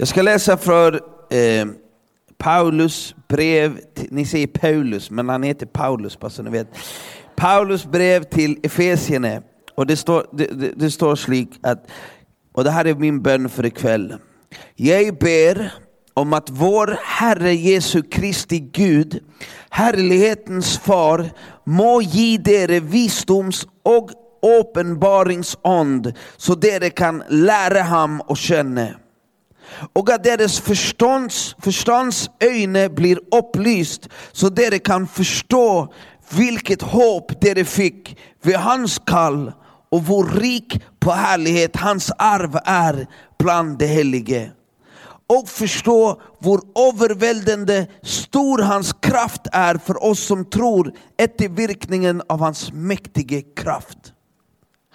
Jag ska läsa för eh, Paulus brev, till, ni säger Paulus, men han heter Paulus bara så ni vet. Paulus brev till Efesierna, och det står, det, det, det står slik att, och det här är min bön för ikväll. Jag ber om att vår Herre Jesu Kristi Gud, härlighetens far, må ge dere visdoms och uppenbaringsånd så dere kan lära ham och känna och att deras förstånds, förstånds blir upplyst så de kan förstå vilket hopp de fick vid hans kall och vår rik på härlighet hans arv är bland de helige. Och förstå vår överväldigande stor hans kraft är för oss som tror efter virkningen av hans mäktige kraft.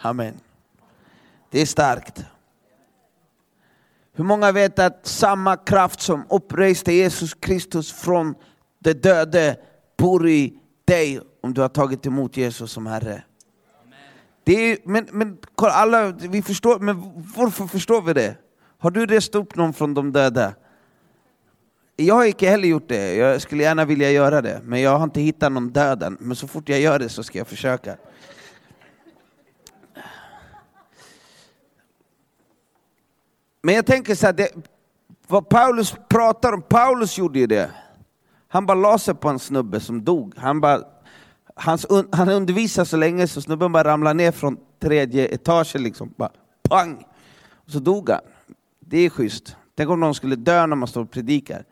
Amen. Det är starkt. Hur många vet att samma kraft som uppreste Jesus Kristus från de döde bor i dig om du har tagit emot Jesus som Herre? Det är, men, men alla, vi förstår, men varför förstår vi det? Har du rest upp någon från de döda? Jag har inte heller gjort det, jag skulle gärna vilja göra det, men jag har inte hittat någon död än. Men så fort jag gör det så ska jag försöka. Men jag tänker så här, det, vad Paulus pratar om, Paulus gjorde ju det. Han bara la sig på en snubbe som dog. Han, bara, hans, han undervisade så länge så snubben bara ramlade ner från tredje etagen, liksom. bara pang! Och så dog han. Det är schysst. Tänk om någon skulle dö när man står och predikar.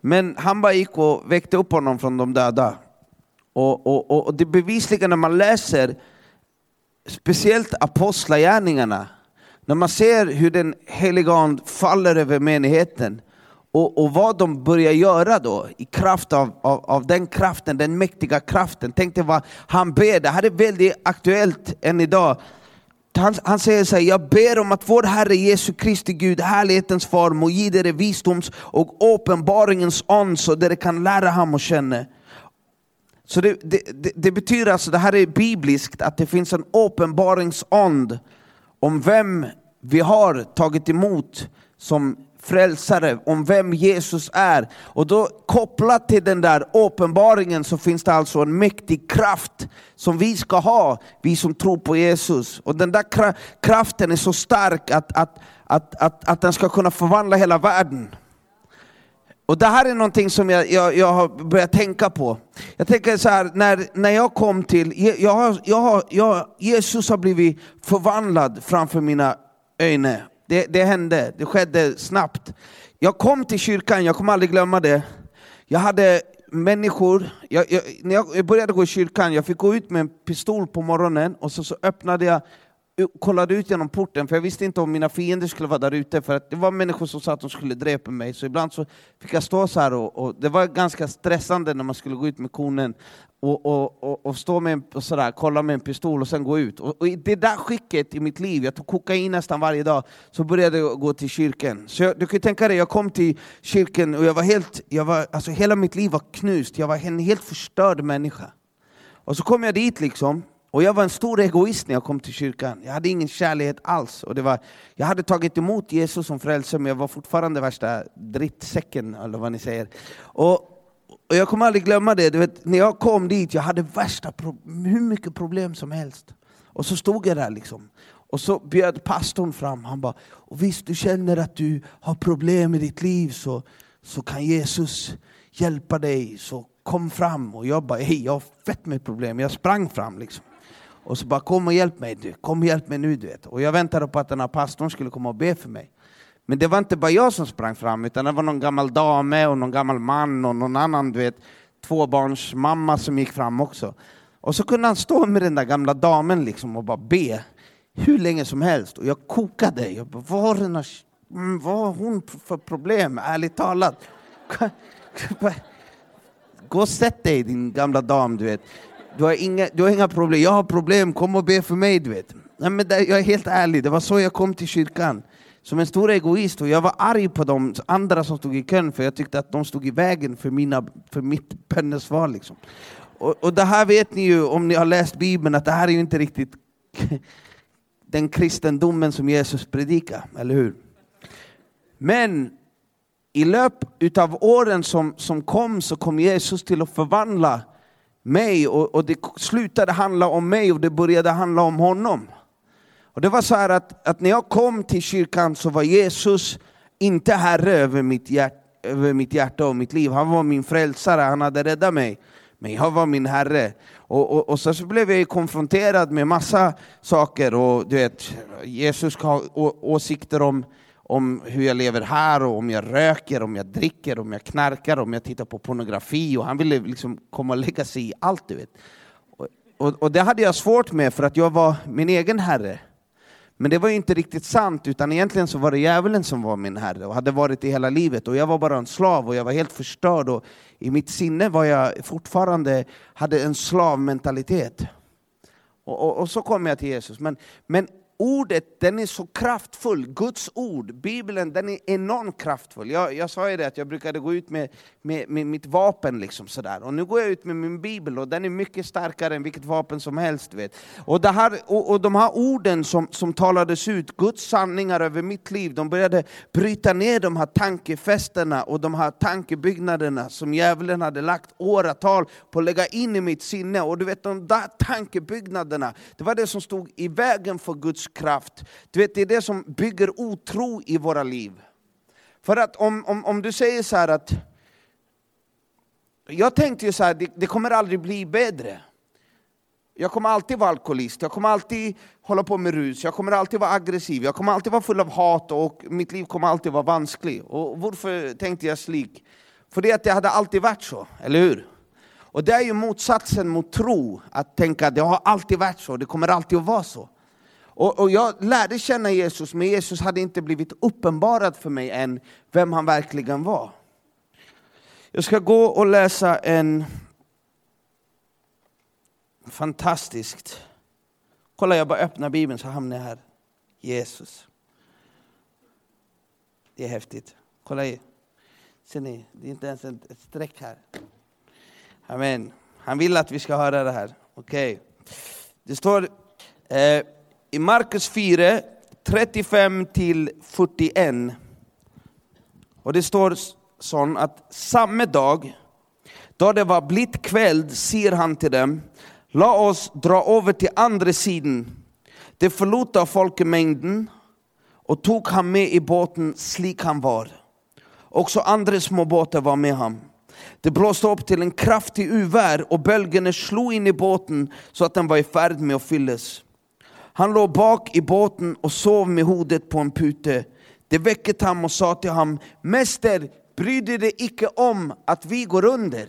Men han bara gick och väckte upp honom från de döda. Och, och, och det bevisligen när man läser speciellt apostlagärningarna när man ser hur den heliga Ande faller över menigheten och, och, vad de börjar göra då i kraft av, av, av, den kraften, den mäktiga kraften. Tänk dig vad han ber, det här är väldigt aktuellt än idag. Han, han säger så här, jag ber om att vår Herre Jesu Kristi Gud, härlighetens far, må ge er visdoms och uppenbaringens ande så att kan lära honom och känna. Så det, det, det, det, betyder alltså, det här är bibliskt, att det finns en uppenbaringsand om vem vi har tagit emot som frälsare, om vem Jesus är. Och då kopplat till den där uppenbaringen så finns det alltså en mäktig kraft som vi ska ha, vi som tror på Jesus. Och den där kraften är så stark att, att, att, att, att den ska kunna förvandla hela världen. Och det här är någonting som jag, jag, jag har börjat tänka på. Jag tänker så här, när, när jag kom till, jag jag jag, Jesus har blivit förvandlad framför mina ögon. Det, det hände, det skedde snabbt. Jag kom till kyrkan, jag kommer aldrig glömma det. Jag hade människor, jag, jag, när jag började gå i kyrkan, jag fick gå ut med en pistol på morgonen och så, så öppnade jag kollade ut genom porten, för jag visste inte om mina fiender skulle vara där ute, för att det var människor som sa att de skulle dräpa mig, så ibland så fick jag stå så här och, och det var ganska stressande när man skulle gå ut med konen och, och, och, och stå med en, och sådär, kolla med en pistol och sen gå ut. Och, och, i det där skicket i mitt liv, jag tog kokain nästan varje dag, så började jag gå till kyrkan. Så jag, du kan tänka dig, jag kom till kyrkan och jag var helt, jag var, alltså hela mitt liv var knust, jag var en helt förstörd människa. Och så kom jag dit liksom, och jag var en stor egoist när jag kom till kyrkan. Jag hade ingen kärlek alls. Och det var, jag hade tagit emot Jesus som frälsare, men jag var fortfarande värsta drittsäcken, eller vad ni säger. Och, och jag kommer aldrig glömma det, du vet, när jag kom dit, jag hade värsta hur mycket problem som helst. Och så stod jag där liksom. Och så bjöd pastorn fram, han bara, och visst du känner att du har problem i ditt liv så, så kan Jesus hjälpa dig, så kom fram. Och jag bara, hej jag har fett med problem, jag sprang fram liksom. Och så bara kom och hjälp mig, du. kom och hjälp mig nu. Du vet. Och jag väntade på att den här pastorn skulle komma och be för mig. Men det var inte bara jag som sprang fram, utan det var någon gammal dame och någon gammal man och någon annan du vet, tvåbarnsmamma som gick fram också. Och så kunde han stå med den där gamla damen liksom och bara be hur länge som helst. Och jag kokade. Jag bara, vad, har den här, mm, vad har hon för problem, ärligt talat? Gå och sätt dig din gamla dam, du vet du har, inga, du har inga problem, jag har problem, kom och be för mig. Du vet. Nej, men det, jag är helt ärlig, det var så jag kom till kyrkan. Som en stor egoist, och jag var arg på de andra som stod i kön, för jag tyckte att de stod i vägen för, mina, för mitt bönesvar. Liksom. Och, och det här vet ni ju, om ni har läst Bibeln, att det här är ju inte riktigt den kristendomen som Jesus predikar, eller hur? Men i löp av åren som, som kom så kom Jesus till att förvandla mig och, och det slutade handla om mig och det började handla om honom. Och det var så här att, att när jag kom till kyrkan så var Jesus inte herre över mitt, hjärt, över mitt hjärta och mitt liv. Han var min frälsare, han hade räddat mig. Men jag var min herre. Och, och, och så, så blev jag konfronterad med massa saker. Och du vet, Jesus har åsikter om, om hur jag lever här, och om jag röker, om jag dricker, om jag knarkar, om jag tittar på pornografi. Och han ville liksom komma och lägga sig i allt. Du vet. Och, och, och det hade jag svårt med, för att jag var min egen herre. Men det var ju inte riktigt sant, utan egentligen så var det djävulen som var min herre och hade varit det hela livet. Och jag var bara en slav och jag var helt förstörd. Och I mitt sinne var jag fortfarande, hade en slavmentalitet. Och, och, och så kom jag till Jesus. Men, men ordet den är så kraftfull, Guds ord, Bibeln, den är enormt kraftfull. Jag, jag sa ju det att jag brukade gå ut med, med, med mitt vapen, liksom sådär. och nu går jag ut med min bibel och den är mycket starkare än vilket vapen som helst. Vet. Och, det här, och, och de här orden som, som talades ut, Guds sanningar över mitt liv, de började bryta ner de här tankefästena och de här tankebyggnaderna som djävulen hade lagt åratal på att lägga in i mitt sinne. Och du vet, de där tankebyggnaderna, det var det som stod i vägen för Guds kraft. Du vet, det är det som bygger otro i våra liv. För att om, om, om du säger så här att jag tänkte ju så här, det, det, kommer aldrig bli bättre. Jag kommer alltid vara alkoholist, jag kommer alltid hålla på med rus, jag kommer alltid vara aggressiv, jag kommer alltid vara full av hat och mitt liv kommer alltid vara vanskligt. Och varför tänkte jag slik? För det att det hade alltid varit så, eller hur? Och det är ju motsatsen mot tro, att tänka att det har alltid varit så, det kommer alltid att vara så. Och, och, jag lärde känna Jesus, men Jesus hade inte blivit uppenbarad för mig än vem han verkligen var. Jag ska gå och läsa en fantastiskt... Kolla, jag bara öppnar Bibeln så hamnar jag här. Jesus. Det är häftigt. Kolla, ser ni? Det är inte ens ett streck här. Amen. Han vill att vi ska höra det här. Okej. Okay. Det står... Eh, i Markus 4, 35 till 41. Och det står så att samma dag, då det var blivit kväll, säger han till dem, låt oss dra över till andra sidan. De förlot folkmängden och tog han med i båten slik han var. Också andra små båtar var med honom. Det blåste upp till en kraftig uvär och bölgarna slog in i båten så att den var i färd med att fyllas. Han låg bak i båten och sov med hodet på en pute. Det väckte han och sa till honom, Mäster, bryr du dig icke om att vi går under?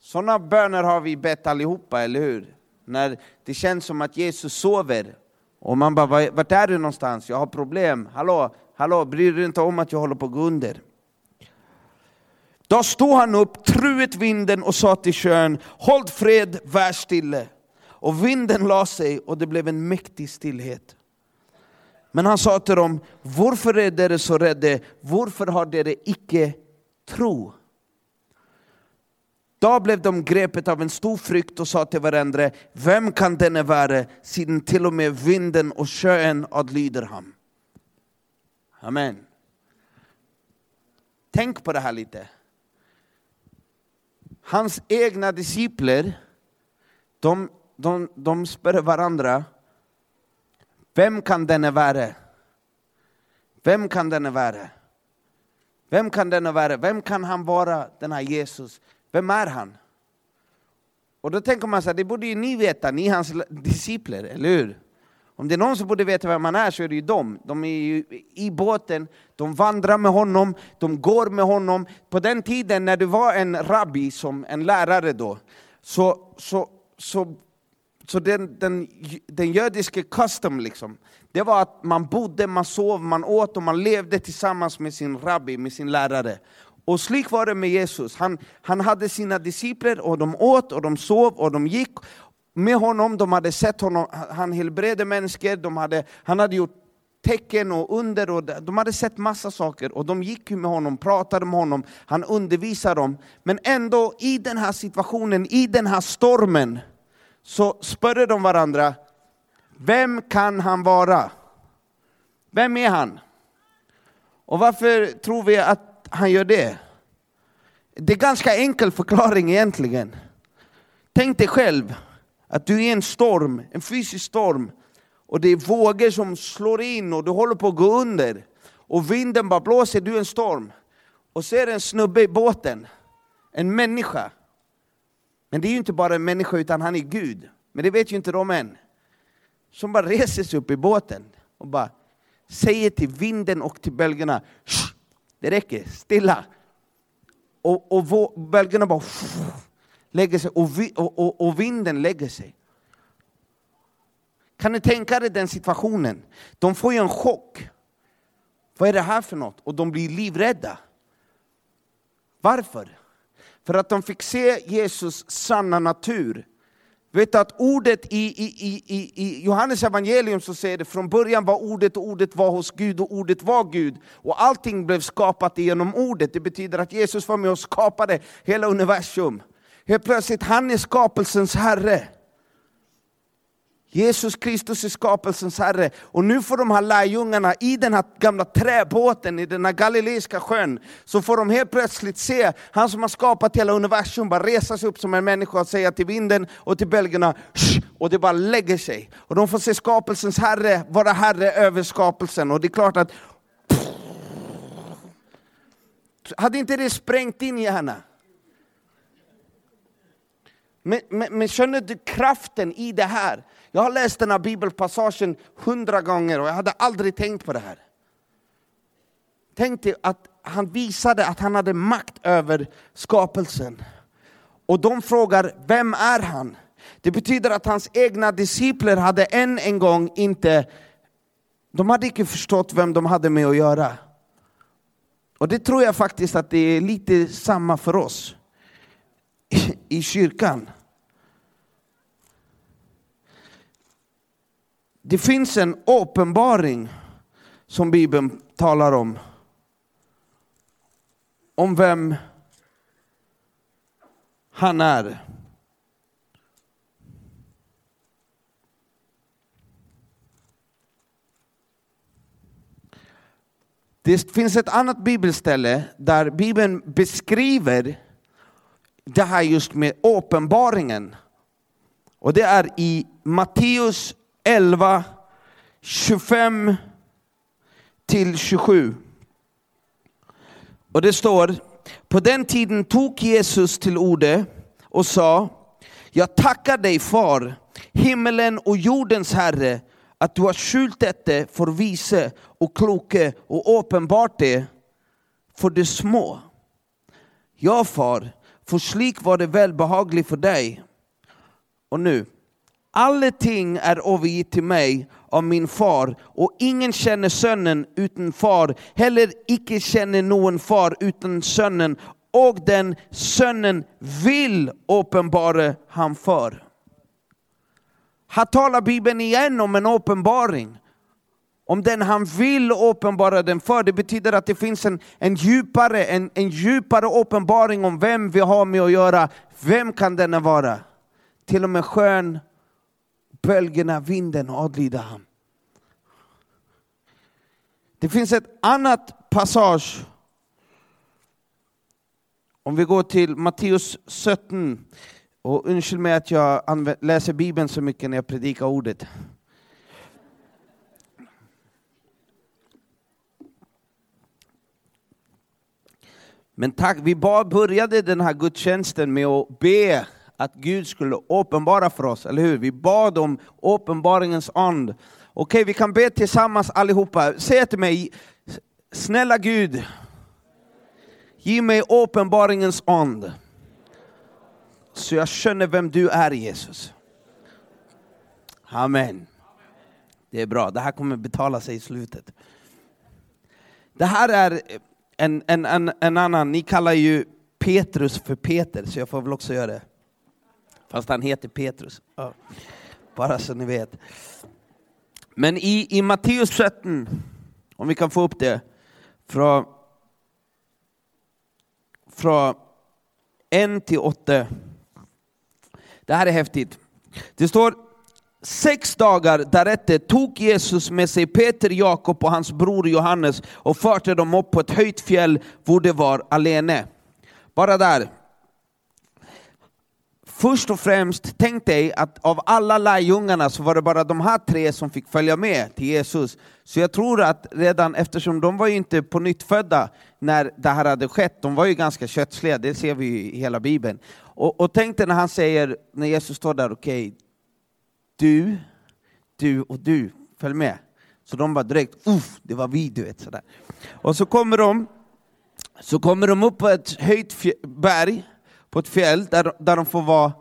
Sådana böner har vi bett allihopa, eller hur? När det känns som att Jesus sover. Och man bara, vart är du någonstans? Jag har problem. Hallå, hallå, bryr du dig inte om att jag håller på att gå under? Då stod han upp, truet vinden och sa till kön, håll fred, var stille. Och vinden la sig och det blev en mäktig stillhet. Men han sa till dem, varför är ni så rädda? Varför har ni icke tro? Då blev de grepet av en stor frykt och sa till varandra, vem kan denne vara, sedan till och med vinden och sjön adlyder ham? Amen. Tänk på det här lite. Hans egna discipler, de de, de spör varandra, vem kan denne vara? Vem kan denne vara? Vem kan denne vara? Vem kan han vara, den här Jesus? Vem är han? Och då tänker man så här, det borde ju ni veta, ni hans discipler, eller hur? Om det är någon som borde veta vem han är så är det ju de. De är ju i båten, de vandrar med honom, de går med honom. På den tiden när du var en rabbi, som en lärare då, så, så, så så den, den, den judiska custom, liksom, det var att man bodde, man sov, man åt och man levde tillsammans med sin rabbi, med sin lärare. Och slik var det med Jesus. Han, han hade sina discipler och de åt och de sov och de gick med honom. De hade sett honom, han helbredde människor, de hade, han hade gjort tecken och under, och de hade sett massa saker och de gick med honom, pratade med honom, han undervisade dem. Men ändå i den här situationen, i den här stormen, så spörde de varandra, vem kan han vara? Vem är han? Och varför tror vi att han gör det? Det är ganska enkel förklaring egentligen. Tänk dig själv att du är i en storm, en fysisk storm, och det är vågor som slår in och du håller på att gå under. Och vinden bara blåser, du är en storm. Och så är det en snubbe i båten, en människa. Men det är ju inte bara en människa utan han är Gud. Men det vet ju inte de än. Som bara reser sig upp i båten och bara säger till vinden och till bölgerna, det räcker, stilla. Och, och bölgerna bara lägger sig och, och, och, och vinden lägger sig. Kan ni tänka er den situationen? De får ju en chock. Vad är det här för något? Och de blir livrädda. Varför? För att de fick se Jesus sanna natur. Vet du att ordet i, i, i, i Johannes evangelium så säger det från början var ordet och ordet var hos Gud och ordet var Gud. Och allting blev skapat genom ordet. Det betyder att Jesus var med och skapade hela universum. Helt plötsligt, han är skapelsens herre. Jesus Kristus är skapelsens Herre. Och nu får de här lärjungarna i den här gamla träbåten i den här galileiska sjön, så får de helt plötsligt se han som har skapat hela universum bara resa sig upp som en människa och säga till vinden och till bälgarna och det bara lägger sig. Och de får se skapelsens Herre vara Herre över skapelsen. Och det är klart att hade inte det sprängt in i hjärnan? Men, men, men känner du kraften i det här? Jag har läst den här bibelpassagen hundra gånger och jag hade aldrig tänkt på det här. Tänk dig att han visade att han hade makt över skapelsen. Och de frågar, vem är han? Det betyder att hans egna discipler hade än en gång inte, de hade inte förstått vem de hade med att göra. Och det tror jag faktiskt att det är lite samma för oss i kyrkan. Det finns en uppenbaring som Bibeln talar om. Om vem han är. Det finns ett annat bibelställe där Bibeln beskriver det här just med uppenbaringen. Och det är i Matteus 11, 25 till 27. Och det står, på den tiden tog Jesus till ordet och sa, jag tackar dig far, himmelen och jordens herre, att du har skjult detta för vise och kloke och uppenbart det för de små. Ja far, för slik var det välbehagligt för dig. Och nu, Allting är övergivet till mig av min far, och ingen känner sonen utan far, heller icke känner någon far utan sonen, och den sonen vill uppenbara han för. Här talar Bibeln igen om en uppenbaring. Om den han vill uppenbara den för. Det betyder att det finns en, en, djupare, en, en djupare uppenbaring om vem vi har med att göra. Vem kan denna vara? Till och med skön bölgerna, vinden adlyder han. Det finns ett annat passage. Om vi går till Matteus 17. Och ursäkta mig att jag läser Bibeln så mycket när jag predikar ordet. Men tack, vi bara började den här gudstjänsten med att be att Gud skulle uppenbara för oss, eller hur? Vi bad om uppenbaringens and. Okej, vi kan be tillsammans allihopa. Säg till mig, snälla Gud, ge mig uppenbaringens and. Så jag känner vem du är Jesus. Amen. Det är bra, det här kommer betala sig i slutet. Det här är en, en, en, en annan, ni kallar ju Petrus för Peter, så jag får väl också göra det. Fast han heter Petrus. Ja. Bara så ni vet. Men i, i Matteus 17, om vi kan få upp det, från, från 1 till 8. Det här är häftigt. Det står Sex dagar därefter tog Jesus med sig Peter, Jakob och hans bror Johannes och förde dem upp på ett höjt fjäll där de var alene. Bara där. Först och främst, tänk dig att av alla lärjungarna så var det bara de här tre som fick följa med till Jesus. Så jag tror att redan, eftersom de var ju inte på nytt födda när det här hade skett, de var ju ganska kötsliga, det ser vi i hela Bibeln. Och, och tänk dig när han säger, när Jesus står där, okej, okay, du, du och du, följ med. Så de bara direkt, uff, det var vi, du vet. Sådär. Och så kommer de, så kommer de upp på ett höjt berg, på ett fjäll, där, där de får vara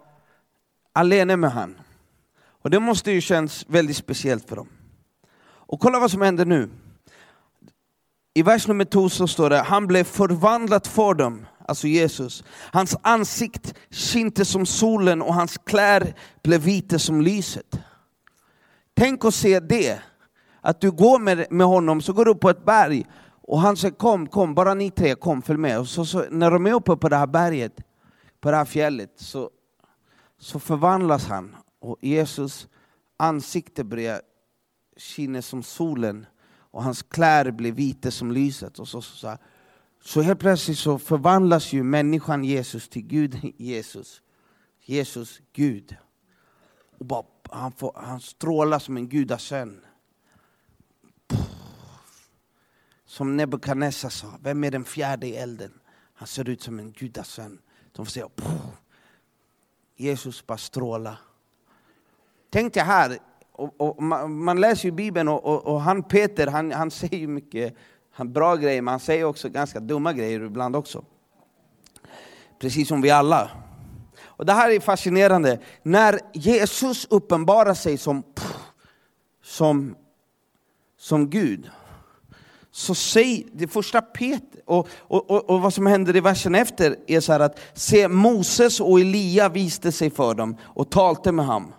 alene med han. Och det måste ju känns väldigt speciellt för dem. Och kolla vad som händer nu. I vers nummer två så står det, han blev förvandlat för dem alltså Jesus. Hans ansikt skinte som solen och hans kläder blev vita som lyset. Tänk att se det, att du går med, med honom, så går du upp på ett berg och han säger kom, kom, bara ni tre, kom, följ med. Och så, så, när de är uppe på det här berget, på det här fjället, så, så förvandlas han och Jesus ansikte börjar skina som solen och hans kläder blir vita som lyset. Och så, så, så så helt plötsligt så förvandlas ju människan Jesus till Gud Jesus. Jesus, Gud. Och bara, han, får, han strålar som en gudasön. Som Nebukadnessar sa, vem är den fjärde i elden? Han ser ut som en gudasön. De får säga, Jesus bara strålar. Tänk dig här, och, och man, man, läser ju Bibeln och, och, och, han Peter, han, han säger mycket han bra grejer, men han säger också ganska dumma grejer ibland också. Precis som vi alla. Och Det här är fascinerande. När Jesus uppenbarar sig som, som, som Gud, så säg det första Peter, och, och, och, och, vad som händer i versen efter är så att se Moses och Elia viste sig för dem och talte med ham.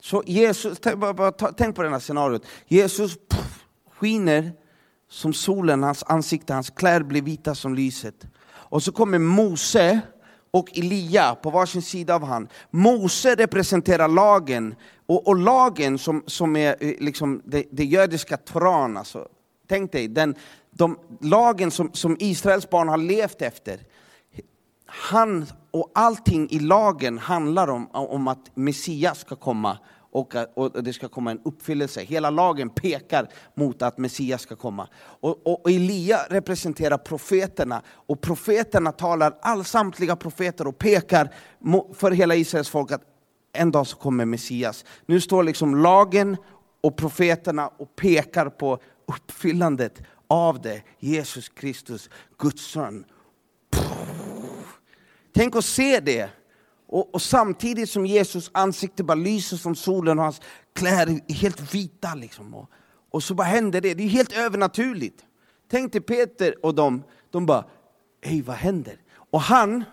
Så Jesus, tänk, bara, tänk på det här scenariot. Jesus pff, skiner som solen, hans ansikte, hans kläder blir vita som lyset. Och så kommer Mose och Elia på varsin sida av han. Mose representerar lagen, och, och lagen som, som är eh, liksom det, det judiska Toran, alltså. tänk dig, den, de, lagen som, som Israels barn har levt efter. Han och allting i lagen handlar om, om att Messias ska komma och, och det ska komma en uppfyllelse. Hela lagen pekar mot att Messias ska komma. Och, och, Elia representerar profeterna, och profeterna talar, all samtliga profeter och pekar för hela Israels folk att en dag så kommer Messias. Nu står liksom lagen och profeterna och pekar på uppfyllandet av det, Jesus Kristus, Guds son. Tänk att se det och, och, samtidigt som Jesus ansikte bara lyser som solen och hans kläder är helt vita. Liksom. Och, och så bara händer det, det är helt övernaturligt. Tänk dig Peter och dem, de bara, hej vad händer? Och han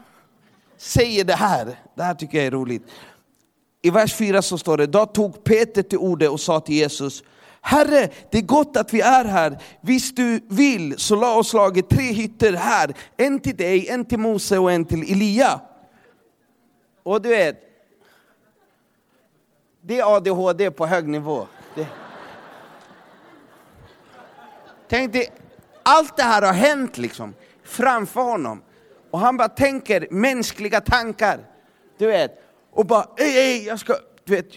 säger det här, det här tycker jag är roligt. I vers 4 så står det, då tog Peter till ordet och sa till Jesus, Herre, det är gott att vi är här. Visst du vill så la oss laget tre hytter här. En till dig, en till Mose och en till Elia. Och du vet, det är ADHD på hög nivå. Det... Tänk dig, allt det här har hänt liksom framför honom. Och han bara tänker mänskliga tankar. Du vet, och bara, ej, ej, jag ska, du vet,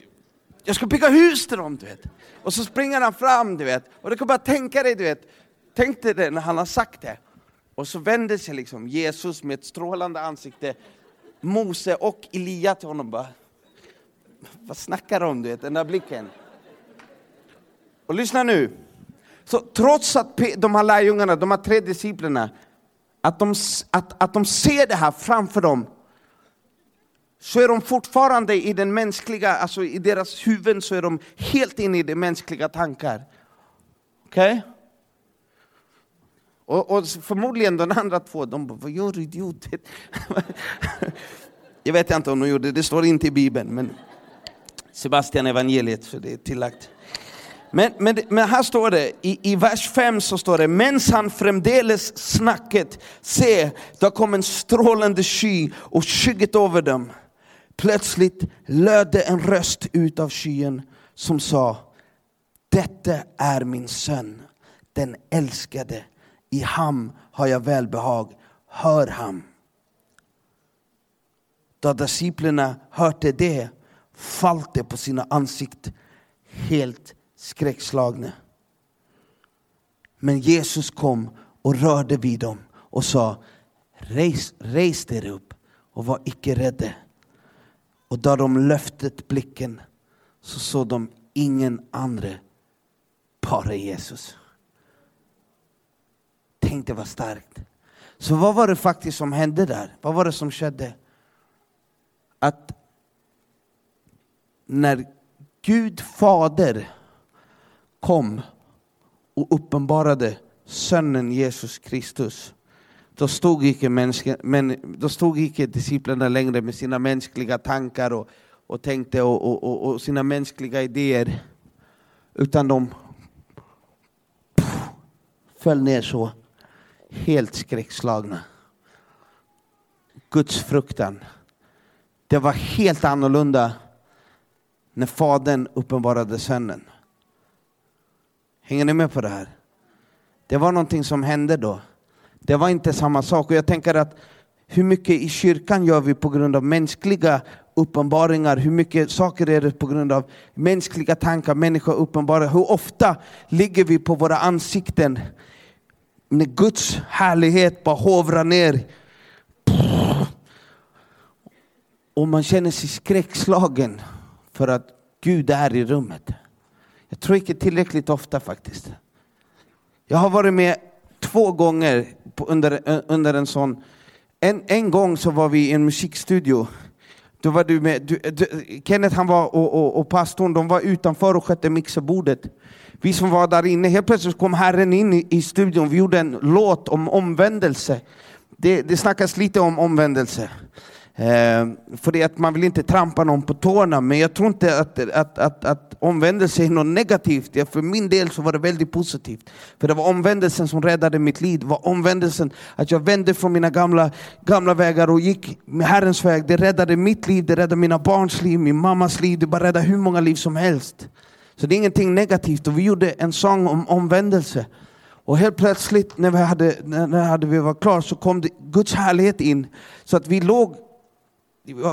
jag ska bygga hus till dem, du vet. Och så springer han fram, du vet. Och du kan bara tänka dig, du vet, tänk dig det när han har sagt det. Och så vänder sig liksom Jesus med ett strålande ansikte Mose och Elia till honom bara, vad snackar de om? Du vet, den där blicken. Och lyssna nu. Så trots att de här lärjungarna, de här tre disciplerna, att de, att, att de ser det här framför dem, så är de fortfarande i den mänskliga, alltså i deras huvuden så är de helt inne i de mänskliga tankar. Okej? Okay? Och, och, förmodligen de andra två, de bara, vad gör du idiot? Jag vet inte om de gjorde det, det står inte i Bibeln, men Sebastian evangeliet, så det är tillagt. Men, men, men här står det, i, i vers 5 så står det, mens han framdeles snacket, se, då kom en strålande sky och skygget över dem. Plötsligt löd en röst ut av skyn som sa Detta är min son, den älskade. I ham har jag välbehag. Hör ham. Då disciplerna hörde det föll de på sina ansikten helt skräckslagna. Men Jesus kom och rörde vid dem och sa Res, res er upp och var icke rädda. Och då de löftet blicken så såg de ingen andra, bara Jesus. Tänk det var starkt. Så vad var det faktiskt som hände där? Vad var det som skedde? Att när Gud fader kom och uppenbarade sönnen Jesus Kristus då stod icke, mänska, men, då stod icke disciplerna längre med sina mänskliga tankar och, och tänkte och, och, och, och sina mänskliga idéer. Utan de pff, föll ner så, helt skräckslagna. Guds fruktan. Det var helt annorlunda när Fadern uppenbarade Sonen. Hänger ni med på det här? Det var någonting som hände då. Det var inte samma sak. Och jag tänker att hur mycket i kyrkan gör vi på grund av mänskliga uppenbaringar? Hur mycket saker är det på grund av mänskliga tankar, människor uppenbarar? Hur ofta ligger vi på våra ansikten när Guds härlighet bara hovrar ner? Och man känner sig skräckslagen för att Gud är i rummet. Jag tror inte tillräckligt ofta faktiskt. Jag har varit med två gånger under, under en sån... En, en gång så var vi i en musikstudio. Då var du med, du, du, Kenneth han var, och, och, och pastorn de var utanför och skötte mixerbordet. Vi som var där inne, helt plötsligt kom Herren in i, i studion. Vi gjorde en låt om omvändelse. Det, det snackas lite om omvändelse. Eh, för det att man vill inte trampa någon på tårna, men jag tror inte att, att, att, att omvändelse är något negativt. Ja, för min del så var det väldigt positivt. För det var omvändelsen som räddade mitt liv. Det var omvändelsen, att jag vände från mina gamla, gamla vägar och gick med Herrens väg. Det räddade mitt liv, det räddade mina barns liv, min mammas liv. Det bara räddade hur många liv som helst. Så det är ingenting negativt. Och vi gjorde en sång om omvändelse. Och helt plötsligt när vi, hade, när hade vi var klara så kom det Guds härlighet in. Så att vi låg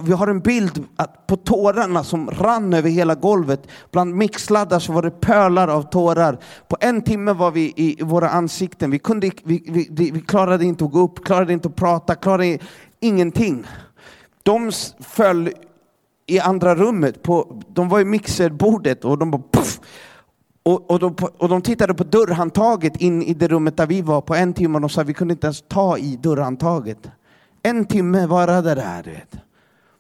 vi har en bild på tårarna som rann över hela golvet. Bland mixladdar så var det pölar av tårar. På en timme var vi i våra ansikten. Vi, kunde, vi, vi, vi klarade inte att gå upp, klarade inte att prata, klarade ingenting. De föll i andra rummet. På, de var i mixerbordet och de bara puff, och, och, de, och de tittade på dörrhandtaget in i det rummet där vi var på en timme och de sa att vi kunde inte ens ta i dörrhandtaget. En timme varade det här. Du vet.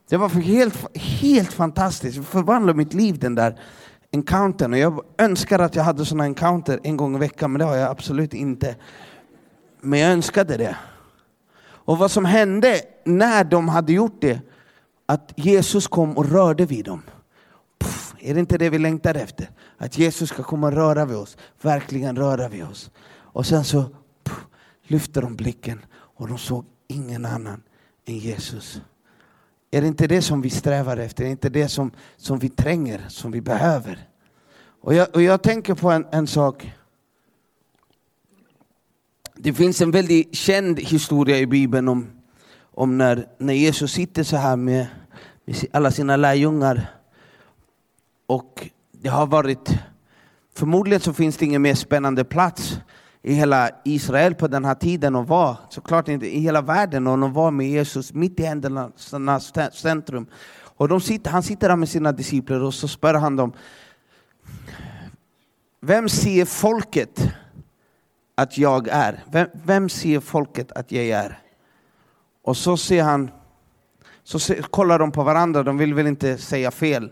Det var helt, helt fantastiskt. Det förvandlade mitt liv den där encountern. Och jag önskar att jag hade sådana encounter en gång i veckan, men det har jag absolut inte. Men jag önskade det. Och vad som hände när de hade gjort det, att Jesus kom och rörde vid dem. Puff, är det inte det vi längtar efter? Att Jesus ska komma och röra vid oss, verkligen röra vid oss. Och sen så puff, lyfte de blicken och de såg ingen annan än Jesus. Är det inte det som vi strävar efter? Är det inte det som, som vi tränger, som vi behöver? Och jag, och jag tänker på en, en sak. Det finns en väldigt känd historia i Bibeln om, om när, när Jesus sitter så här med, med alla sina lärjungar. Och det har varit, förmodligen så finns det ingen mer spännande plats i hela Israel på den här tiden och var, såklart inte i hela världen, och de var med Jesus mitt i händelsernas centrum. Och de sitter, han sitter där med sina discipler och så spör han dem, vem ser folket att jag är? Vem, vem ser folket att jag är? Och så ser han, så kollar de på varandra, de vill väl inte säga fel.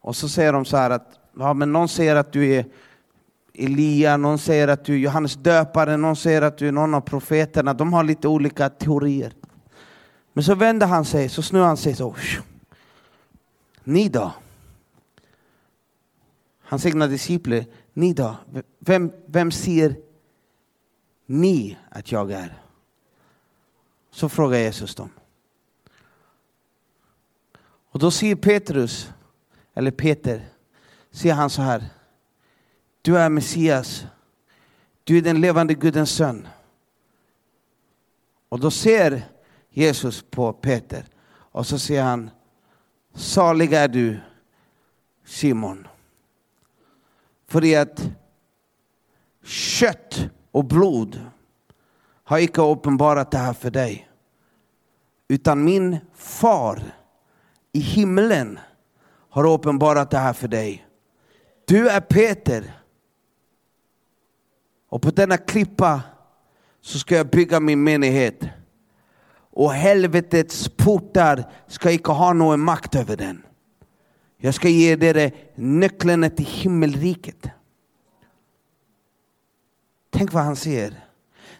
Och så säger de så här att, ja men någon säger att du är Elia, någon säger att du är Johannes döparen, någon säger att du är någon av profeterna. De har lite olika teorier. Men så vänder han sig, så snurrar han sig så. Ni då? Hans egna discipler, ni då? Vem, vem ser ni att jag är? Så frågar Jesus dem. Och då säger Petrus, eller Peter, säger han så här. Du är Messias. Du är den levande Gudens son. Och då ser Jesus på Peter och så säger han, salig är du Simon. För att kött och blod har icke uppenbarat det här för dig. Utan min far i himlen har uppenbarat det här för dig. Du är Peter. Och på denna klippa så ska jag bygga min menighet. Och helvetets portar ska icke ha någon makt över den. Jag ska ge er nycklarna till himmelriket. Tänk vad han säger.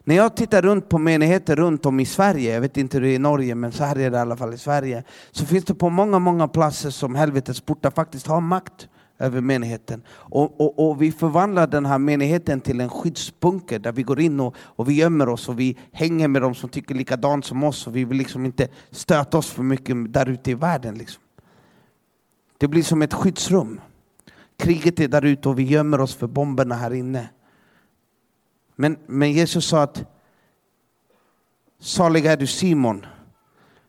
När jag tittar runt på menigheter runt om i Sverige, jag vet inte hur det är i Norge, men så här är det i alla fall i Sverige, så finns det på många, många platser som helvetets portar faktiskt har makt över menigheten. Och, och, och, vi förvandlar den här menigheten till en skyddsbunker där vi går in och, och vi gömmer oss och vi hänger med de som tycker likadant som oss och vi vill liksom inte stöta oss för mycket där ute i världen. Liksom. Det blir som ett skyddsrum. Kriget är där ute och vi gömmer oss för bomberna här inne. Men, men Jesus sa att salig är du Simon.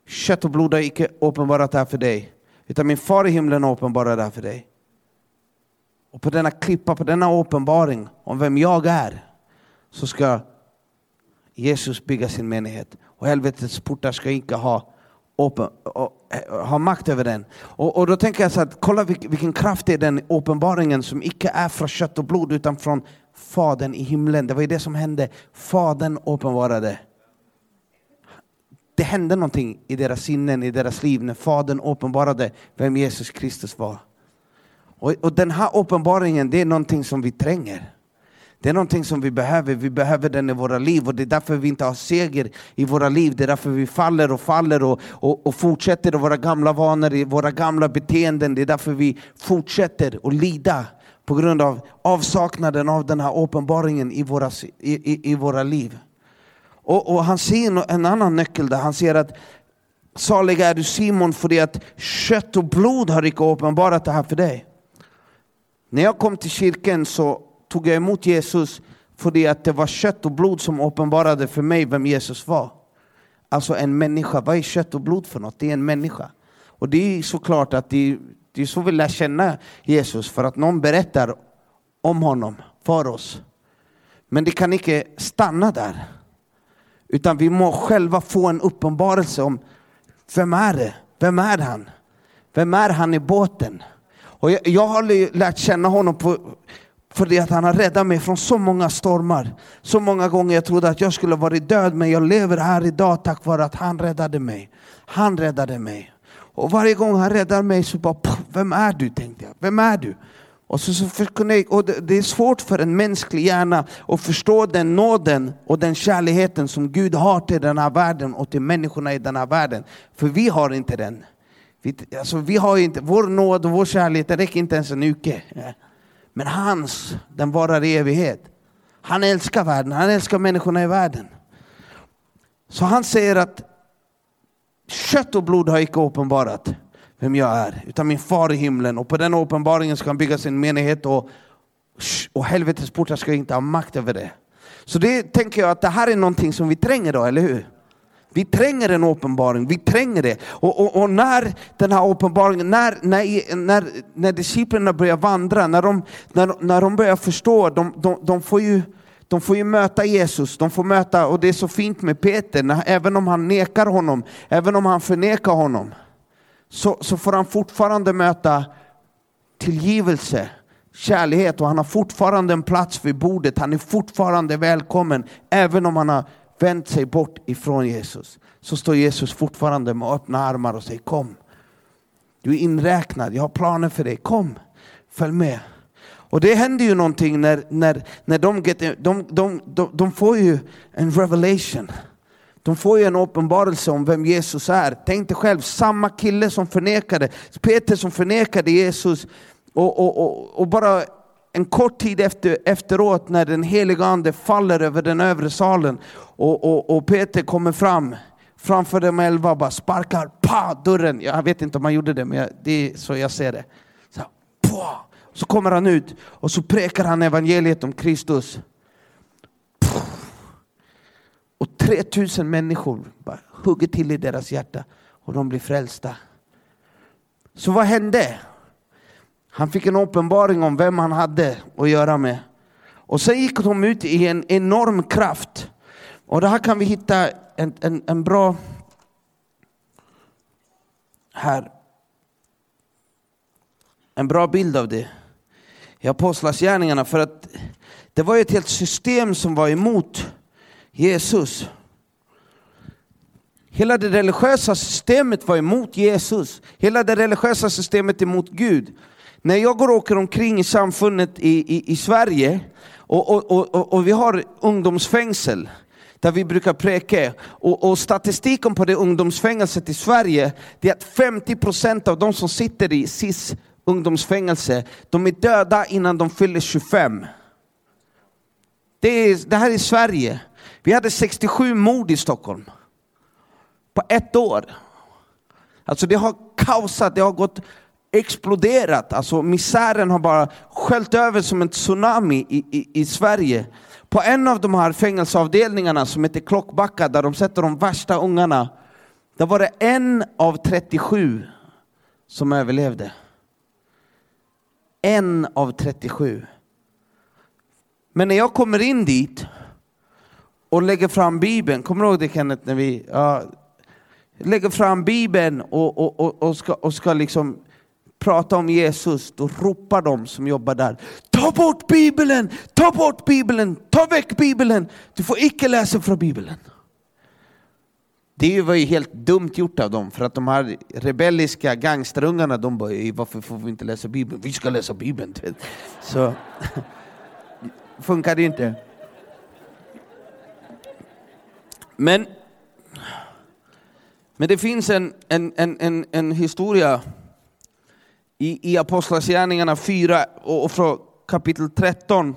Kött och blod har icke uppenbarat det här för dig, utan min far i himlen har uppenbarat det här för dig. Och på denna klippa, på denna uppenbaring om vem jag är, så ska Jesus bygga sin menighet. Och helvetets portar ska inte ha, open, ha makt över den. Och, och då tänker jag så att kolla vilken kraft det är den uppenbaringen som icke är från kött och blod utan från Fadern i himlen. Det var ju det som hände. Fadern uppenbarade. Det hände någonting i deras sinnen, i deras liv, när Fadern uppenbarade vem Jesus Kristus var. Och, och den här uppenbaringen, det är någonting som vi tränger. Det är någonting som vi behöver, vi behöver den i våra liv och det är därför vi inte har seger i våra liv. Det är därför vi faller och faller och, och, och fortsätter i våra gamla vanor, i våra gamla beteenden. Det är därför vi fortsätter att lida på grund av avsaknaden av den här uppenbaringen i våra, i, i, i våra liv. Och, och, han ser en annan nyckel där, han ser att salig är du Simon för det att kött och blod har icke uppenbarat det här för dig. När jag kom till kyrkan så tog jag emot Jesus för det att det var kött och blod som uppenbarade för mig vem Jesus var. Alltså en människa. Vad är kött och blod för något? Det är en människa. Och det är såklart att det det är så vi lär känna Jesus, för att någon berättar om honom för oss. Men det kan inte stanna där. Utan vi må själva få en uppenbarelse om vem är det? Vem är han? Vem är han i båten? Och jag, jag har lärt känna honom på, för det att han har räddat mig från så många stormar. Så många gånger jag trodde att jag skulle varit död, men jag lever här idag tack vare att han räddade mig. Han räddade mig. Och varje gång han räddar mig så bara, vem är du? tänkte jag. Vem är du? Och, så, så jag, och det, det, är svårt för en mänsklig hjärna att förstå den nåden och den kärleken som Gud har till den här världen och till människorna i den här världen. För vi har inte den. Vi, alltså, vi har inte, vår nåd och vår kärlek det räcker inte ens en uke. Men hans, den varar i evighet. Han älskar världen, han älskar människorna i världen. Så han säger att Kött och blod har icke uppenbarat vem jag är, utan min far i himlen. Och på den uppenbaringen ska han bygga sin menighet och, och helvetets portar ska inte ha makt över det. Så det tänker jag att det här är någonting som vi tränger då, eller hur? Vi tränger en uppenbaring, vi tränger det. Och, och, och, när den här uppenbaringen, när, när, när, när disciplerna börjar vandra, när de, när, när de börjar förstå, de, de, de får ju de får ju möta Jesus, de får möta, och det är så fint med Peter, när, även om han nekar honom, även om han förnekar honom, så, så får han fortfarande möta tillgivelse, kärlek och han har fortfarande en plats vid bordet. Han är fortfarande välkommen, även om han har vänt sig bort ifrån Jesus. Så står Jesus fortfarande med öppna armar och säger kom. Du är inräknad, jag har planer för dig, kom, följ med. Och det händer ju någonting när, när, när de, get, de, de, de, de får ju en revelation. De får ju en uppenbarelse om vem Jesus är. Tänk dig själv, samma kille som förnekade, Peter som förnekade Jesus, och, och, och, och bara en kort tid efter, efteråt när den heliga ande faller över den övre salen och, och, och Peter kommer fram framför de elva och bara sparkar pa, dörren. Jag vet inte om han gjorde det, men jag, det är så jag ser det. Så, pa, så kommer han ut och så prekar han evangeliet om Kristus. Och 3000 människor bara hugger till i deras hjärta och de blir frälsta. Så vad hände? Han fick en uppenbaring om vem han hade att göra med. Och sen gick de ut i en enorm kraft. Och här kan vi hitta en, en, en bra... Här. En bra bild av det. I Apostlagärningarna. För att det var ett helt system som var emot Jesus. Hela det religiösa systemet var emot Jesus. Hela det religiösa systemet emot Gud. När jag går och åker omkring i samfundet i, i, i Sverige och, och, och, och vi har ungdomsfängsel där vi brukar präka. Och, och, statistiken på det ungdomsfängelset i Sverige, det är att 50% av de som sitter i SIS ungdomsfängelse, de är döda innan de fyller 25. Det, är, det här är Sverige. Vi hade 67 mord i Stockholm. På ett år. Alltså det har kaosat, det har gått exploderat. Alltså misären har bara sköljt över som en tsunami i, i, i Sverige. På en av de här fängelseavdelningarna som heter Klockbacka, där de sätter de värsta ungarna, där var det en av 37 som överlevde. En av 37. Men när jag kommer in dit och lägger fram Bibeln, kommer du ihåg det Kenneth? När vi ja, lägger fram Bibeln och, och, och, och, ska, och ska liksom prata om Jesus, då ropar de som jobbar där, ta bort Bibeln, ta bort Bibeln, ta väck Bibeln, du får icke läsa från Bibeln. Det var ju helt dumt gjort av dem, för att de här rebelliska gangsterungarna, de bara, varför får vi inte läsa Bibeln? Vi ska läsa Bibeln. Så funkar det inte. Men, men det finns en, en, en, en, en historia i, i Apostlagärningarna 4 och, från kapitel 13.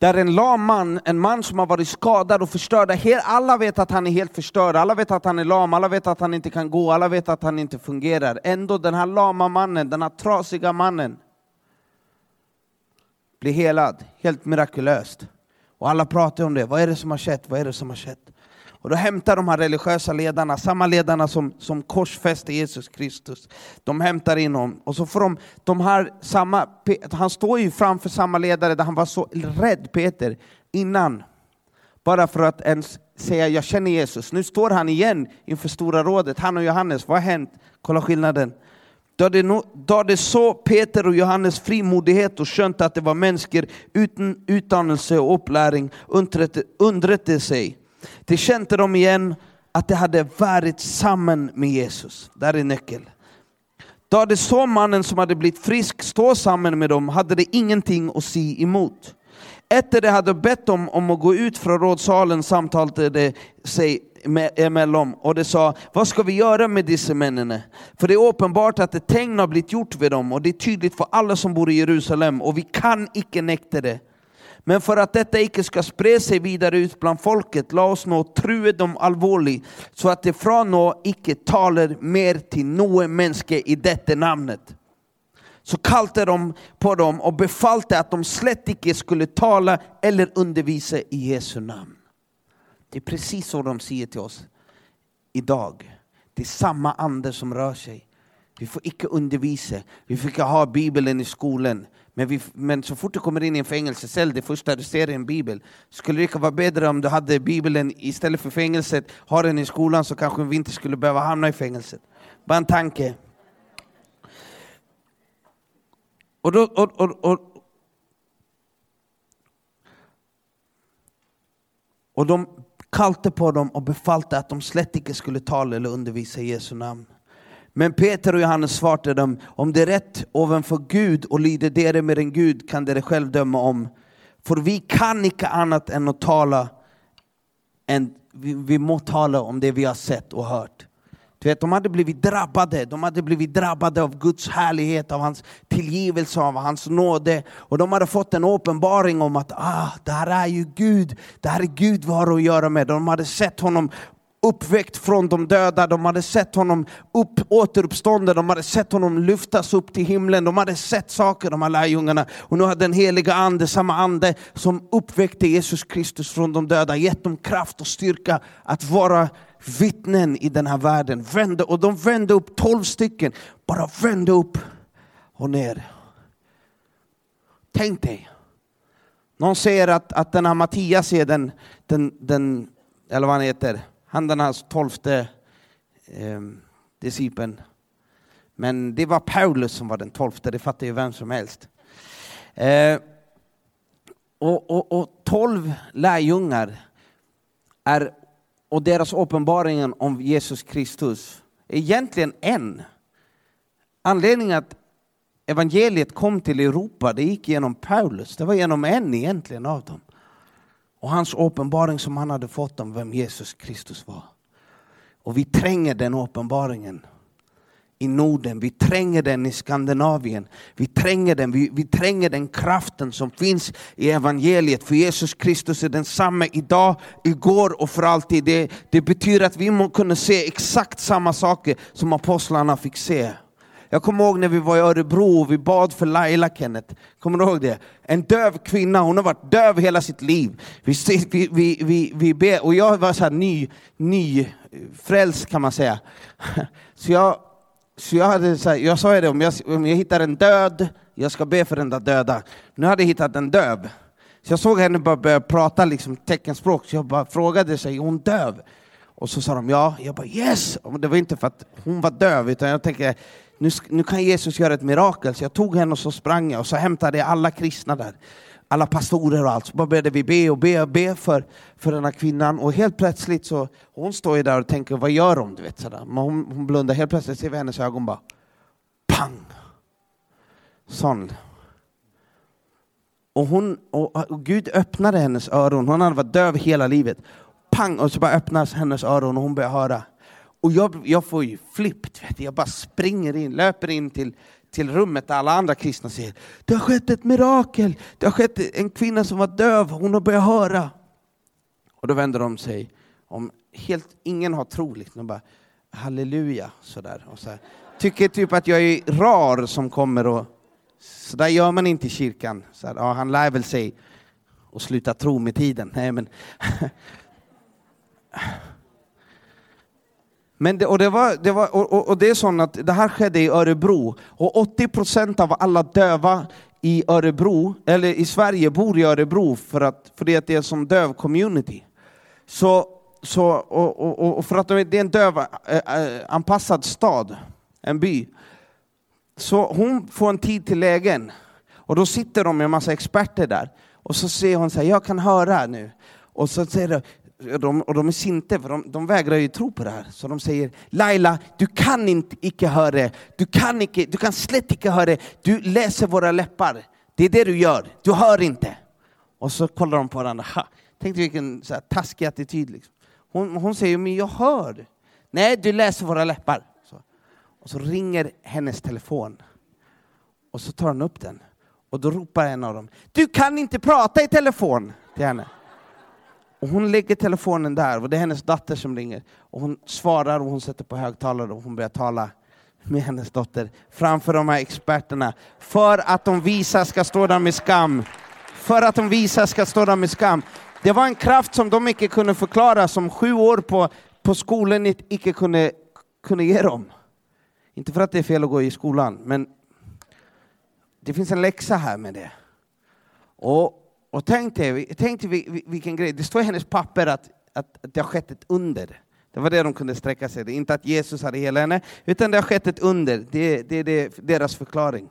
Där en lam man, en man som har varit skadad och förstörd, alla vet att han är helt förstörd, alla vet att han är lam, alla vet att han inte kan gå, alla vet att han inte fungerar. Ändå den här lama mannen, den här trasiga mannen, blir helad, helt mirakulöst. Och alla pratar om det, vad är det som har skett, vad är det som har skett? Och då hämtar de här religiösa ledarna, samma ledarna som, som korsfäste Jesus Kristus, de hämtar in honom. Och så får de, de här samma, han står ju framför samma ledare där han var så rädd, Peter, innan. Bara för att ens säga jag känner Jesus. Nu står han igen inför Stora rådet, han och Johannes, vad har hänt? Kolla skillnaden. Då det, no, då det så Peter och Johannes frimodighet och skönt att det var människor utan utdannelse och uppläring undrätte sig det kände de igen att de hade varit samman med Jesus. Där är nyckeln. Då de såg mannen som hade blivit frisk stå samman med dem hade de ingenting att se emot. Efter de hade bett dem om att gå ut från rådsalen samtalade de sig emellan och de sa, vad ska vi göra med dessa männen? För det är uppenbart att ett tecken har blivit gjort vid dem och det är tydligt för alla som bor i Jerusalem och vi kan icke nekta det. Men för att detta icke ska sprida sig vidare ut bland folket, la oss nå true dem allvarligt, så att de från nå icke talar mer till någon människa i detta namnet. Så kallade de på dem och befalte att de slätt icke skulle tala eller undervisa i Jesu namn. Det är precis så de säger till oss idag. Det är samma ande som rör sig. Vi får icke undervisa, vi får icke ha Bibeln i skolan. Men, vi, men så fort du kommer in i en fängelsecell, det första du ser är en bibel. Skulle det inte vara bättre om du hade bibeln istället för fängelset, har den i skolan så kanske vi inte skulle behöva hamna i fängelset. Bara en tanke. Och, då, och, och, och, och de kallte på dem och befalte att de slätt icke skulle tala eller undervisa i Jesu namn. Men Peter och Johannes svarade dem, om det är rätt ovanför Gud och lyder dere med en Gud kan dere själv döma om. För vi kan icke annat än att tala, än, vi, vi må tala om det vi har sett och hört. Du vet, de hade blivit drabbade, de hade blivit drabbade av Guds härlighet, av hans tillgivelse, av hans nåde. Och de hade fått en uppenbaring om att ah, det här är ju Gud, det här är Gud vi har att göra med. De hade sett honom uppväckt från de döda, de hade sett honom upp, återuppstånden, de hade sett honom lyftas upp till himlen, de hade sett saker, de här lärjungarna. Och nu hade den heliga ande, samma ande som uppväckte Jesus Kristus från de döda, gett dem kraft och styrka att vara vittnen i den här världen. Vände, och de vände upp, tolv stycken, bara vände upp och ner. Tänk dig, någon säger att, att den här Mattias är den, den, den, eller vad han heter, han den här tolfte eh, discipeln. Men det var Paulus som var den tolfte, det fattar ju vem som helst. Eh, och, och, och tolv lärjungar är, och deras uppenbaringen om Jesus Kristus är egentligen en. Anledningen att evangeliet kom till Europa, det gick genom Paulus, det var genom en egentligen av dem och hans uppenbaring som han hade fått om vem Jesus Kristus var. Och vi tränger den uppenbaringen i Norden, vi tränger den i Skandinavien, vi tränger den, vi, vi tränger den kraften som finns i evangeliet. För Jesus Kristus är densamme idag, igår och för alltid. Det, det betyder att vi må kunna se exakt samma saker som apostlarna fick se. Jag kommer ihåg när vi var i Örebro och vi bad för Laila Kenneth. Kommer du ihåg det? En döv kvinna, hon har varit döv hela sitt liv. Vi, vi, vi, vi, vi ber, och jag var så här ny, ny eh, frälst kan man säga. Så jag, så jag, hade så här, jag sa det, om jag, om jag hittar en död, jag ska be för den där döda. Nu hade jag hittat en döv. Så jag såg henne bara börja prata liksom, teckenspråk, så jag bara frågade sig, är hon döv? Och så sa de ja, jag bara yes! Och det var inte för att hon var döv, utan jag tänkte nu, nu kan Jesus göra ett mirakel. Så jag tog henne och så sprang jag och så hämtade jag alla kristna där. Alla pastorer och allt. Så bara började vi be och be och be för, för den här kvinnan. Och helt plötsligt så, hon står ju där och tänker, vad gör hon? Du vet, sådär. Men hon, hon blundar, helt plötsligt ser vi hennes ögon bara, pang! Sån. Och, hon, och, och Gud öppnade hennes öron, hon hade varit döv hela livet. Pang! Och så bara öppnas hennes öron och hon börjar höra. Och jag, jag får ju flippt, jag bara springer in, löper in till, till rummet där alla andra kristna säger Det har skett ett mirakel, det har skett en kvinna som var döv, hon har börjat höra. Och då vänder de sig om helt ingen har tro, liksom, bara halleluja, sådär. Och så här. Tycker typ att jag är rar som kommer och så där gör man inte i kyrkan. Så här, ja, han lär väl sig och sluta tro med tiden. Nej, men Men det, och, det var, det var, och, och, det är så att det här skedde i Örebro, och 80 procent av alla döva i Örebro, eller i Sverige bor i Örebro för att, för det är som döv community. Så, så, och, och, och för att det är en döv äh, anpassad stad, en by. Så hon får en tid till lägen, och då sitter de med en massa experter där, och så säger hon så här, jag kan höra nu. Och så säger de, de, och de är sinte, för de, de, vägrar ju tro på det här. Så de säger Laila, du kan inte icke höra det. Du kan, icke, du kan slätt icke höra det. Du läser våra läppar. Det är det du gör. Du hör inte. Och så kollar de på varandra. Ha. Tänk dig vilken så här, taskig attityd. Liksom. Hon, hon säger, men jag hör. Nej, du läser våra läppar. Så. Och så ringer hennes telefon. Och så tar hon upp den. Och då ropar en av dem, du kan inte prata i telefon till henne. Och hon lägger telefonen där, och det är hennes dotter som ringer. Och hon svarar och hon sätter på högtalare och hon börjar tala med hennes dotter framför de här experterna. För att de visa ska stå där med skam. För att de visa ska stå där med skam. Det var en kraft som de icke kunde förklara, som sju år på, på skolan icke kunde, kunde ge dem. Inte för att det är fel att gå i skolan, men det finns en läxa här med det. Och och tänk dig, tänk dig vilken grej, det står i hennes papper att, att, att det har skett ett under. Det var det de kunde sträcka sig till. Inte att Jesus hade hela henne, utan det har skett ett under. Det, det är deras förklaring.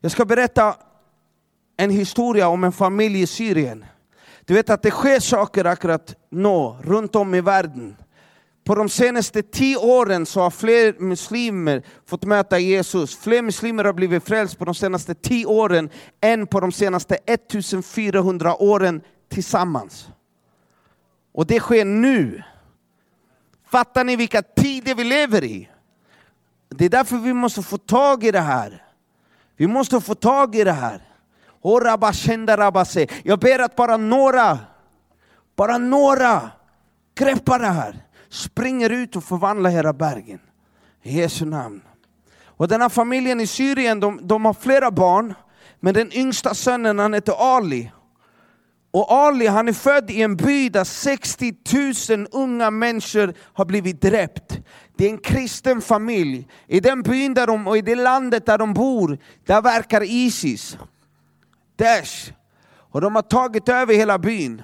Jag ska berätta en historia om en familj i Syrien. Du vet att det sker saker akkurat nu, runt om i världen. På de senaste tio åren så har fler muslimer fått möta Jesus. Fler muslimer har blivit frälst på de senaste tio åren än på de senaste 1400 åren tillsammans. Och det sker nu. Fattar ni vilka tider vi lever i? Det är därför vi måste få tag i det här. Vi måste få tag i det här. Jag ber att bara några, bara några greppar det här springer ut och förvandlar hela bergen. I Jesu namn. Och den här familjen i Syrien, de, de har flera barn, men den yngsta sonen han heter Ali. Och Ali han är född i en by där 60 000 unga människor har blivit dräpt. Det är en kristen familj. I den byn där de, och i det landet där de bor, där verkar Isis. Daesh. Och de har tagit över hela byn.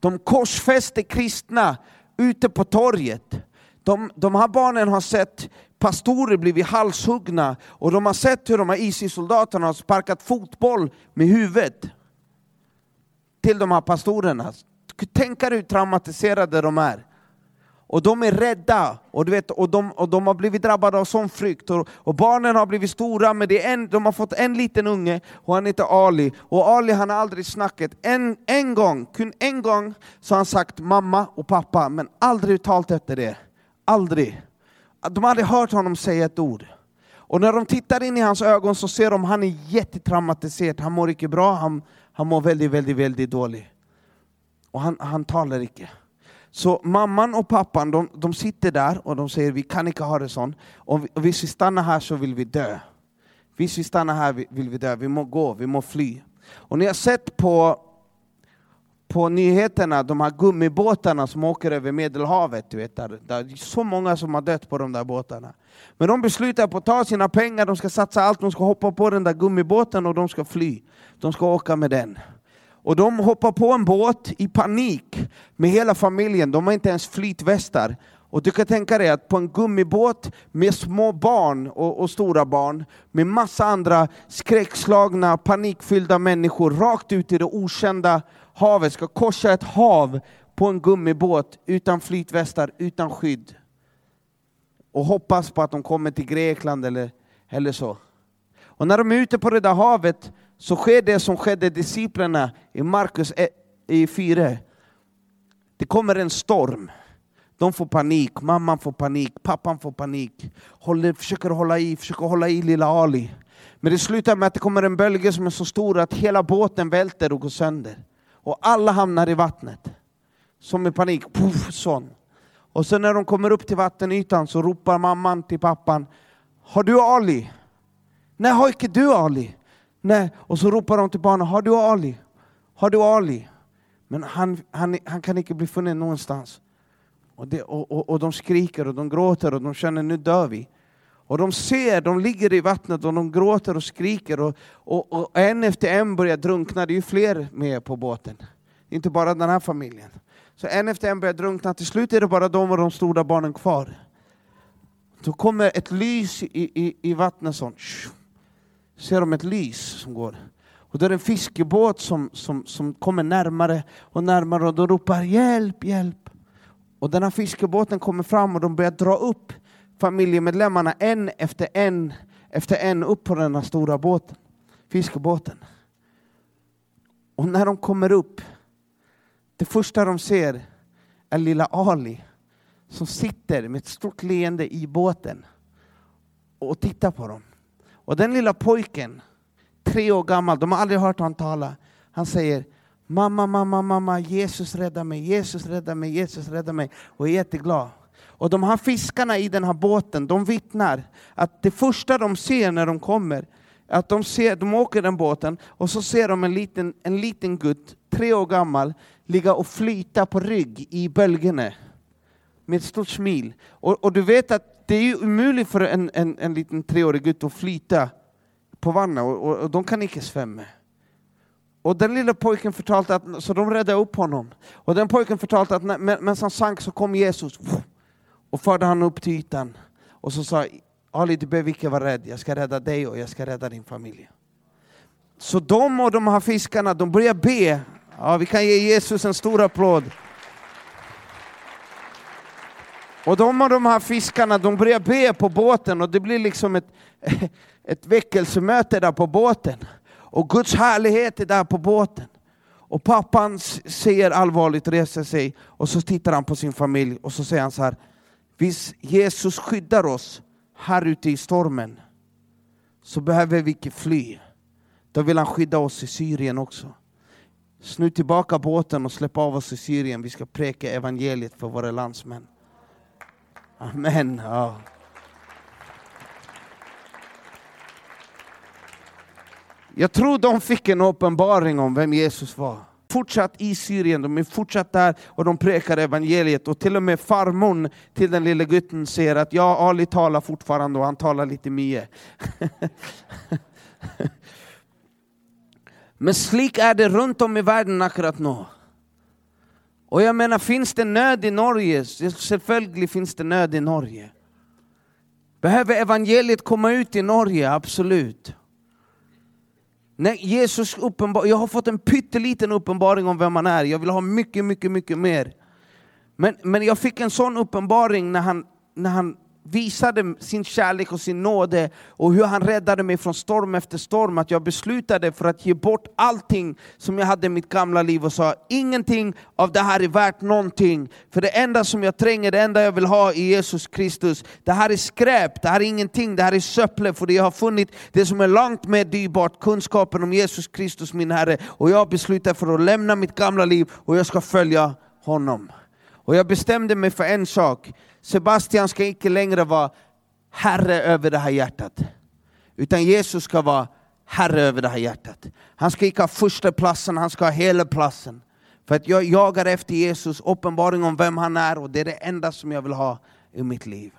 De korsfäster kristna ute på torget. De, de här barnen har sett pastorer blivit halshuggna och de har sett hur de här ISIS-soldaterna har sparkat fotboll med huvudet till de här pastorerna. Tänk er hur traumatiserade de är. Och de är rädda, och, du vet, och, de, och de har blivit drabbade av sån frykt. Och, och barnen har blivit stora, men det är en, de har fått en liten unge, och han heter Ali. Och Ali han har aldrig snackat. En, en gång, kun en gång, så har han sagt mamma och pappa, men aldrig talat efter det. Aldrig. De har aldrig hört honom säga ett ord. Och när de tittar in i hans ögon så ser de att han är jättetraumatiserad, han mår inte bra, han, han mår väldigt, väldigt, väldigt dåligt. Och han, han talar inte. Så mamman och pappan de, de sitter där och de säger vi kan inte ha det så. Om vi, om vi stannar här så vill vi dö. Om vi stannar här vill vi dö, vi må gå, vi må fly. Och ni har sett på, på nyheterna de här gummibåtarna som åker över Medelhavet. Du vet, där, där det är så många som har dött på de där båtarna. Men de beslutar på att ta sina pengar, de ska satsa allt, de ska hoppa på den där gummibåten och de ska fly. De ska åka med den. Och de hoppar på en båt i panik med hela familjen, de har inte ens flytvästar. Och du kan tänka dig att på en gummibåt med små barn och, och, stora barn, med massa andra skräckslagna, panikfyllda människor, rakt ut i det okända havet, ska korsa ett hav på en gummibåt utan flytvästar, utan skydd. Och hoppas på att de kommer till Grekland eller, eller så. Och när de är ute på det där havet så sker det som skedde disciplerna i Markus e- 4. Det kommer en storm. De får panik, mamman får panik, pappan får panik. Håller, försöker hålla i, försöker hålla i lilla Ali. Men det slutar med att det kommer en bölge som är så stor att hela båten välter och går sönder. Och alla hamnar i vattnet. Som i panik, puff, sån. Och sen när de kommer upp till vattenytan så ropar mamman till pappan, har du Ali? Nej, har inte du Ali? Nej. Och så ropar de till barnen, har du Ali? Har du Ali? Men han, han, han kan inte bli funnen någonstans. Och, det, och, och, och de skriker och de gråter och de känner nu dör vi. Och de ser, de ligger i vattnet och de gråter och skriker och, och, och en efter en börjar drunkna. Det är ju fler med på båten. Inte bara den här familjen. Så en efter en börjar drunkna. Till slut är det bara de och de stora barnen kvar. Då kommer ett lys i, i, i vattnet sånt ser de ett lys som går. Och då är det en fiskebåt som, som, som kommer närmare och närmare och de ropar hjälp, hjälp. Och den här fiskebåten kommer fram och de börjar dra upp familjemedlemmarna en efter en efter en upp på den här stora båten, fiskebåten. Och när de kommer upp, det första de ser är lilla Ali som sitter med ett stort leende i båten och tittar på dem. Och den lilla pojken, tre år gammal, de har aldrig hört honom tala. Han säger Mamma, mamma, mamma, Jesus rädda mig, Jesus rädda mig, Jesus rädda mig. Och är jätteglad. Och de här fiskarna i den här båten, de vittnar att det första de ser när de kommer, att de, ser, de åker den båten och så ser de en liten, en liten gutt, tre år gammal, ligga och flyta på rygg i bölgerna med ett stort smil. Och, och du vet att det är ju omöjligt för en, en, en liten treårig gutt att flyta på vattnet, och, och, och, de kan inte svämma. Och den lilla pojken förtalte att, så de räddade upp honom. Och den pojken förtalte att medan han sank så kom Jesus och förde honom upp till ytan. Och så sa Ali, du behöver inte vara rädd, jag ska rädda dig och jag ska rädda din familj. Så de och de här fiskarna, de börjar be. Ja, vi kan ge Jesus en stor applåd. Och de och de här fiskarna, de börjar be på båten och det blir liksom ett, ett väckelsemöte där på båten. Och Guds härlighet är där på båten. Och pappan ser allvarligt, reser sig och så tittar han på sin familj och så säger han så här. Visst, Jesus skyddar oss här ute i stormen så behöver vi inte fly. Då vill han skydda oss i Syrien också. Snu tillbaka båten och släpp av oss i Syrien. Vi ska präka evangeliet för våra landsmän. Amen. Ja. Jag tror de fick en uppenbaring om vem Jesus var. Fortsatt i Syrien, de är fortsatt där och de prekar evangeliet. Och till och med farmor till den lille gutten säger att ja, Ali talar fortfarande och han talar lite mycket. Men slik är det runt om i världen akkurat nu. Och jag menar, finns det nöd i Norge? Självklart finns det nöd i Norge. Behöver evangeliet komma ut i Norge? Absolut. Nej, Jesus uppenbar jag har fått en pytteliten uppenbaring om vem han är, jag vill ha mycket, mycket, mycket mer. Men, men jag fick en sån uppenbaring när han, när han visade sin kärlek och sin nåde och hur han räddade mig från storm efter storm, att jag beslutade för att ge bort allting som jag hade i mitt gamla liv och sa ingenting av det här är värt någonting. För det enda som jag tränger, det enda jag vill ha i Jesus Kristus, det här är skräp, det här är ingenting, det här är söpple, för jag har funnit det som är långt mer dyrbart, kunskapen om Jesus Kristus min Herre. Och jag beslutar för att lämna mitt gamla liv och jag ska följa honom. Och jag bestämde mig för en sak, Sebastian ska inte längre vara herre över det här hjärtat. Utan Jesus ska vara herre över det här hjärtat. Han ska inte ha första platsen, han ska ha hela platsen. För att jag jagar efter Jesus, uppenbaring om vem han är, och det är det enda som jag vill ha i mitt liv.